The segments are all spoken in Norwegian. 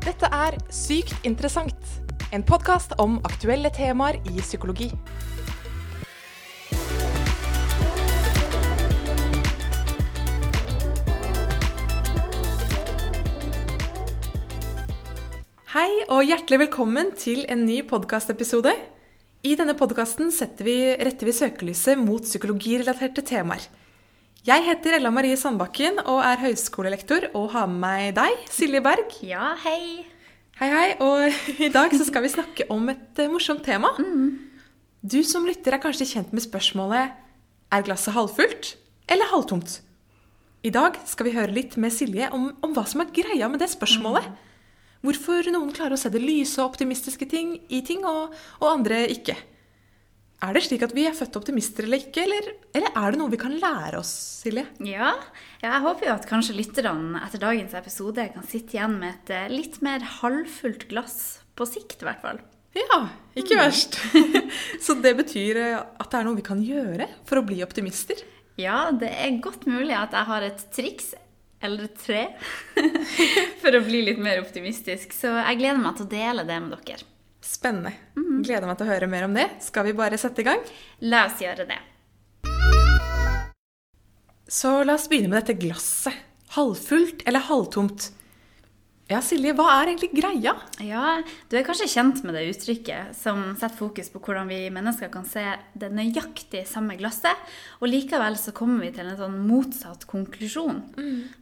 Dette er Sykt interessant, en podkast om aktuelle temaer i psykologi. Hei og hjertelig velkommen til en ny podkastepisode. I denne podkasten retter vi søkelyset mot psykologirelaterte temaer. Jeg heter Ella Marie Sandbakken og er høyskolelektor og har med meg deg, Silje Berg. Ja, hei. Hei, hei. Og i dag så skal vi snakke om et eh, morsomt tema. Du som lytter er kanskje kjent med spørsmålet er glasset halvfullt eller halvtomt? I dag skal vi høre litt med Silje om, om hva som er greia med det spørsmålet. Hvorfor noen klarer å se det lyse og optimistiske ting i ting, og, og andre ikke. Er det slik at vi er født optimister eller ikke, eller, eller er det noe vi kan lære oss, Silje? Ja, jeg håper jo at kanskje lytterne etter dagens episode kan sitte igjen med et eh, litt mer halvfullt glass. På sikt, i hvert fall. Ja, ikke verst. Så det betyr eh, at det er noe vi kan gjøre for å bli optimister? Ja, det er godt mulig at jeg har et triks eller tre for å bli litt mer optimistisk. Så jeg gleder meg til å dele det med dere. Spennende. Gleder meg til å høre mer om det. Skal vi bare sette i gang? La oss gjøre det. Så la oss begynne med dette glasset. Halvfullt eller halvtomt? Ja, Silje, hva er egentlig greia? Ja, Du er kanskje kjent med det uttrykket som setter fokus på hvordan vi mennesker kan se det nøyaktig samme glasset, og likevel så kommer vi til en sånn motsatt konklusjon.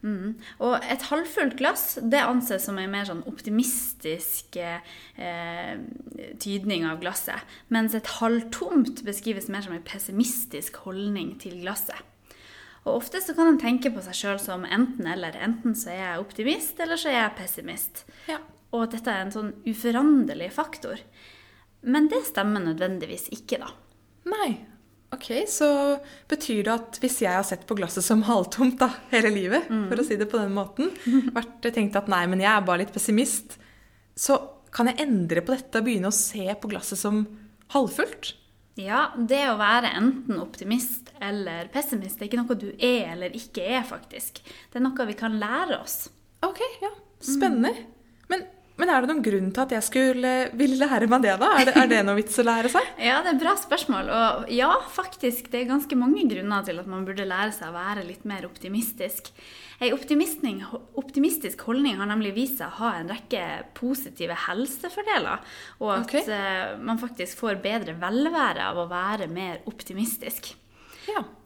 Mm. Og et halvfullt glass det anses som en mer sånn optimistisk eh, tydning av glasset, mens et halvtomt beskrives mer som en pessimistisk holdning til glasset. Og ofte så kan en tenke på seg sjøl som enten-eller. Enten så er jeg optimist, eller så er jeg pessimist. Ja. Og at dette er en sånn uforanderlig faktor. Men det stemmer nødvendigvis ikke, da. Nei. Ok, så betyr det at hvis jeg har sett på glasset som halvtomt da, hele livet, for å si det på den måten, vært tenkt at nei, men jeg er bare litt pessimist, så kan jeg endre på dette og begynne å se på glasset som halvfullt? Ja, det å være enten optimist eller pessimist, det er ikke noe du er eller ikke er, faktisk. Det er noe vi kan lære oss. Ok, ja. Spennende. Men, men er det noen grunn til at jeg skulle ville lære meg det, da? Er det, er det noe vits å lære seg? Ja, det er et bra spørsmål. Og ja, faktisk, det er ganske mange grunner til at man burde lære seg å være litt mer optimistisk. Ei optimistisk holdning har nemlig vist seg å ha en rekke positive helsefordeler, og at Ok. eh, man faktisk får bedre velvære av å være mer optimistisk.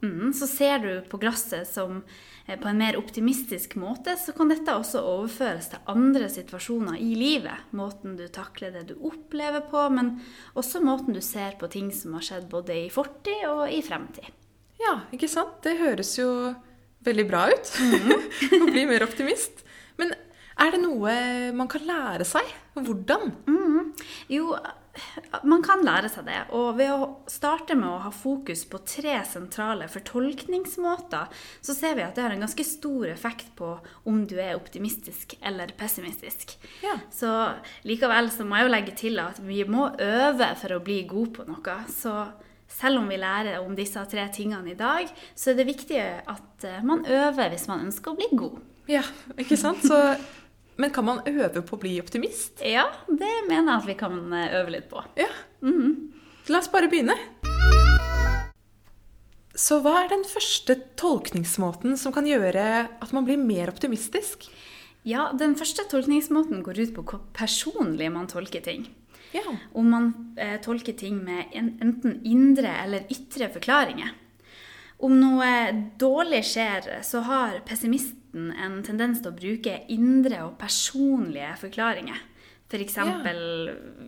Ja. Mm, så ser du på glasset som eh, på en mer optimistisk måte, så kan dette også overføres til andre situasjoner i livet. Måten du takler det du opplever på, men også måten du ser på ting som har skjedd både i fortid og i fremtid. ja, ikke sant? Det høres jo veldig bra ut. Å bli mer optimist. Men er det noe man kan lære seg? Hvordan? Jo, man kan lære seg det. Og ved å starte med å ha fokus på tre sentrale fortolkningsmåter, så ser vi at det har en ganske stor effekt på om du er optimistisk eller pessimistisk. Ja. Så likevel så må jeg jo legge til at vi må øve for å bli god på noe. Så selv om vi lærer om disse tre tingene i dag, så er det viktig at eh, man øver hvis man ønsker å bli god. Ja, ikke sant? Så, men kan man øve på å bli optimist? Ja, det mener jeg at vi kan eh, øve litt på. Ja. La oss bare begynne. Så hva er den første tolkningsmåten som kan gjøre at man blir mer optimistisk? Ja, den første tolkningsmåten går ut på hvor personlig man tolker ting. Ja. Om man eh, tolker ting med en, enten indre eller ytre forklaringer. Om noe dårlig skjer, så har pessimisten en tendens til å bruke indre og personlige forklaringer. F.eks.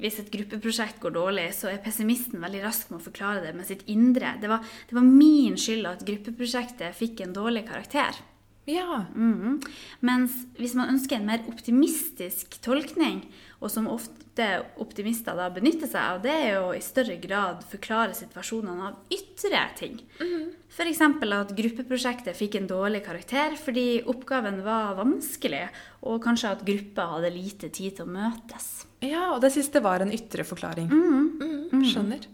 hvis et gruppeprosjekt går dårlig, så er pessimisten veldig rask med å forklare det med sitt indre. Det var, det var min skyld at gruppeprosjektet fikk en dårlig karakter. Ja. Mhm. Mens hvis man ønsker en mer optimistisk tolkning, og som ofte optimister da benytter seg av, det er jo i større grad forklare situasjonene av ytre ting. F.eks. at gruppeprosjektet fikk en dårlig karakter fordi oppgaven var vanskelig, og kanskje at gruppa hadde lite tid til å møtes. ja, og det siste var en ytre forklaring. Mm, skjønner.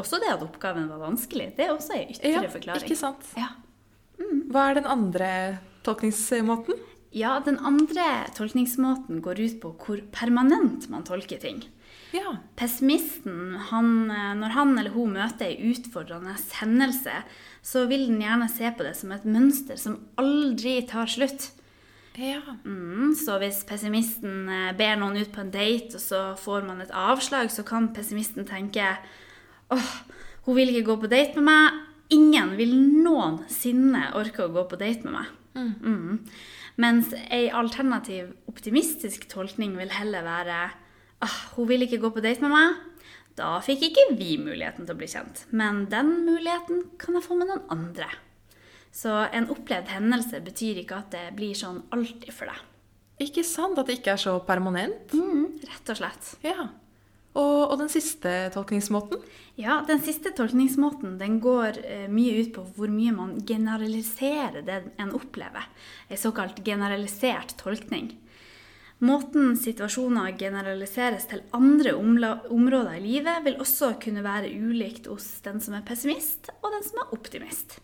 Også det at oppgaven var vanskelig, det er også en ytre Ja, forklaring. ikke sant? Ja. Hva er den andre tolkningsmåten? Ja, den andre tolkningsmåten går ut på hvor permanent man tolker ting. Ja. Pessimisten, han, eh, når han eller hun møter ei utfordrende hendelse, så vil den gjerne se på det som et mønster som aldri tar slutt. Ja. Mm, så hvis pessimisten eh, ber noen ut på en date, og så får man et avslag, så kan pessimisten tenke åh, hun vil ikke gå på date med meg. Ingen vil noensinne orke å gå på date med meg. Mm. Mens ei alternativ optimistisk tolkning vil heller være ah, hun vil ikke gå på date med meg. Da fikk ikke vi muligheten til å bli kjent. Men den muligheten kan jeg få med noen andre. Så en opplevd hendelse betyr ikke at det blir sånn alltid for deg. Ikke sant at det ikke er så permanent? Mm, rett og slett. Ja. Og, og den siste tolkningsmåten? Ja, den siste tolkningsmåten den går eh, mye ut på hvor mye man generaliserer det en opplever. En såkalt generalisert tolkning. Måten situasjoner generaliseres til andre områder i livet, vil også kunne være ulikt hos den som er pessimist, og den som er optimist.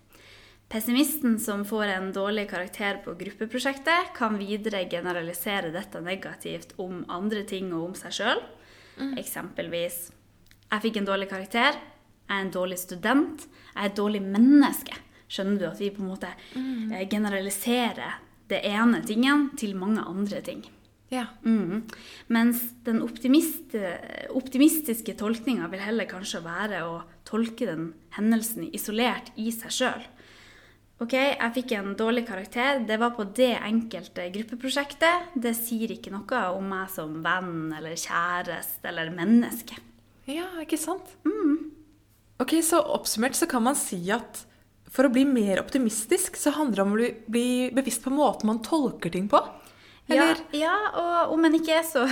Pessimisten som får en dårlig karakter på gruppeprosjektet, kan videre generalisere dette negativt om andre ting og om seg sjøl. Eksempelvis Jeg fikk en dårlig karakter. Jeg er en dårlig student. Jeg er et dårlig menneske. Skjønner du at vi på en måte mm. generaliserer det ene tingen til mange andre ting? Ja. Mm. Mens den optimist, optimistiske tolkninga vil heller kanskje være å tolke den hendelsen isolert i seg sjøl. Ok, jeg fikk en dårlig karakter. Det var på det enkelte gruppeprosjektet. Det sier ikke noe om meg som venn eller kjæreste eller menneske. Ja, ikke sant? Ok, Så oppsummert så kan man si at for å bli mer optimistisk, så handler det om å bli bevisst på måten man tolker ting på. Eller? Ja, ja, og om en ikke er så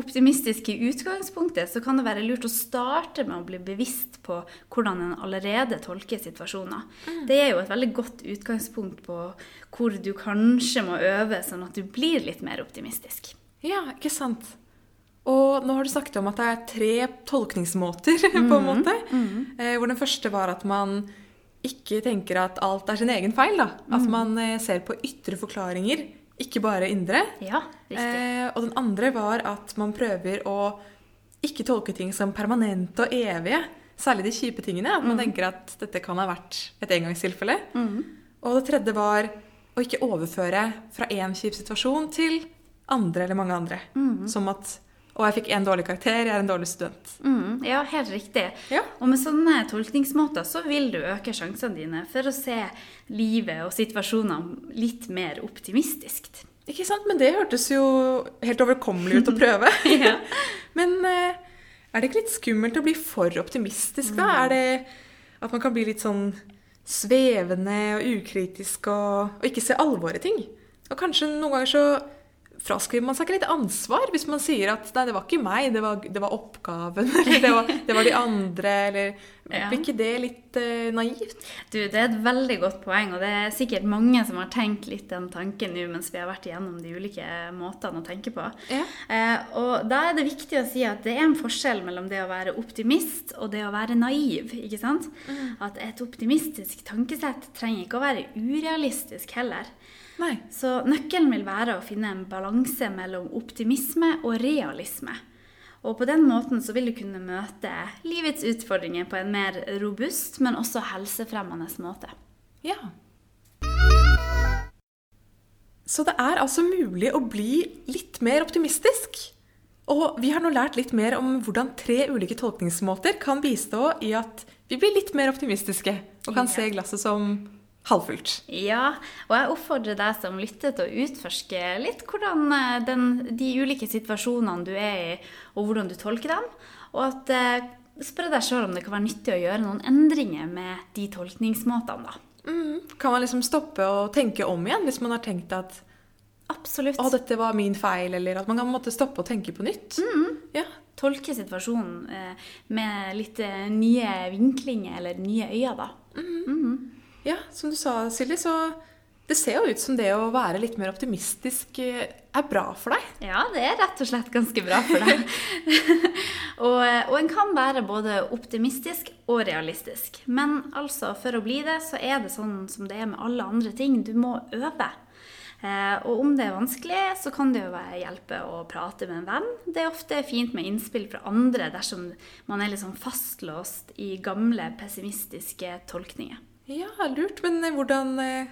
optimistisk i utgangspunktet, så kan det være lurt å starte med å bli bevisst på hvordan en allerede tolker situasjoner. Det er jo et veldig godt utgangspunkt på hvor du kanskje må øve, sånn at du blir litt mer optimistisk. Ja, ikke sant? Og nå har du snakket om at det er tre tolkningsmåter, på en måte. Eh, hvor den første var at man ikke tenker at alt er sin egen feil. Da. At man eh, ser på ytre forklaringer, ikke bare indre. Ja. Eh, og den andre var at man prøver å ikke tolke ting som permanente og evige. Særlig de kjipe tingene. At man tenker at dette kan ha vært et engangstilfelle. Og det tredje var å ikke overføre fra én kjip situasjon til andre eller mange andre. Som at Å, jeg fikk én dårlig karakter, jeg er en dårlig student. Mm, ja, helt riktig. Ja. Og med sånne tolkningsmåter så vil du øke sjansene dine for å se livet og situasjonene litt mer optimistisk. Ikke sant? Men det hørtes jo helt overkommelig ut å prøve. Ja. Men eh, er det ikke litt skummelt å bli for optimistisk, da? Er det at man kan bli litt sånn svevende og ukritisk og, og ikke se alvoret i ting? Og kanskje noen ganger så fraskriver man seg ikke litt ansvar hvis man sier at nei, det var ikke meg, det var, det var oppgaven, eller det var, det var de andre, eller Ja. Blir ikke det litt uh, naivt? Du, Det er et veldig godt poeng, og det er sikkert mange som har tenkt litt den tanken nå mens vi har vært igjennom de ulike måtene å tenke på. Ja. Eh, og da er det viktig å si at det er en forskjell mellom det å være optimist og det å være naiv. ikke sant? At et optimistisk tankesett trenger ikke å være urealistisk heller. Nei. Så nøkkelen vil være å finne en balanse mellom optimisme og realisme. Og på den måten så vil du kunne møte livets utfordringer på en mer robust, men også helsefremmende måte. Ja. Så det er altså mulig å bli litt mer optimistisk. Og vi har nå lært litt mer om hvordan tre ulike tolkningsmåter kan bistå i at vi blir litt mer optimistiske og kan Ja. se glasset som halvfullt. Ja, og jeg oppfordrer deg som lytter til å utforske litt hvordan eh, den, de ulike situasjonene du er i, og hvordan du tolker dem. Og at eh, spør deg sjøl om det kan være nyttig å gjøre noen endringer med de tolkningsmåtene. da. Mm. Kan man liksom stoppe og tenke om igjen hvis man har tenkt at Absolutt. å, dette var min feil, eller at man kan måtte stoppe og tenke på nytt? Ja. Tolke situasjonen eh, med litt eh, nye vinklinger eller nye øyne, da. Ja, som du sa, Silje, så det ser jo ut som det å være litt mer optimistisk eh, er bra for deg. Ja, det er rett og slett ganske bra for deg. og, og en kan være både optimistisk og realistisk. Men altså, for å bli det, så er det sånn som det er med alle andre ting. Du må øve. Eh, og om det er vanskelig, så kan det jo hjelpe å prate med en venn. Det er ofte fint med innspill fra andre dersom man er liksom fastlåst i gamle, pessimistiske tolkninger. Ja, lurt. Men eh, hvordan, eh,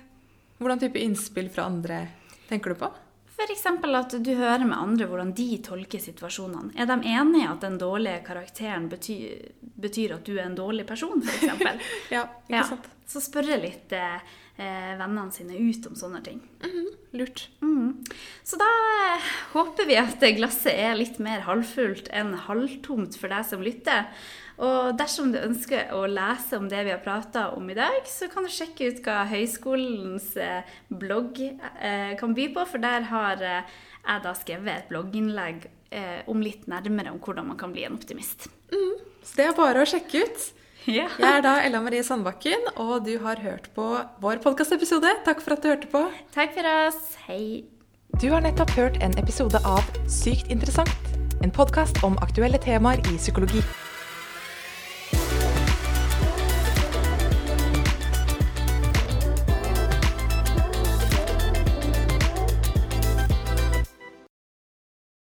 hvordan type innspill fra andre tenker du på? F.eks. at du hører med andre hvordan de tolker situasjonene. Er de enige i at den dårlige karakteren betyr, betyr at du er en dårlig person, f.eks.? ja, ikke sant. Så spørre litt eh, vennene sine ut om sånne ting. Mm, lurt. Mm. Så da eh, håper vi at glasset er litt mer halvfullt enn halvtomt for deg som lytter. Og dersom du ønsker å lese om det vi har prata om i dag, så kan du sjekke ut hva høyskolens eh, blogg eh, kan by på, for der har eh, jeg da skrevet et blogginnlegg om litt nærmere om hvordan man kan bli en optimist. Mm. Så det er bare å sjekke ut. Ja. Jeg er da Ella Marie Sandbakken, og du har hørt på vår podkastepisode. Takk for at du hørte på. Takk for oss. Hei. Du har nettopp hørt en episode av Sykt interessant. En podkast om aktuelle temaer i psykologi.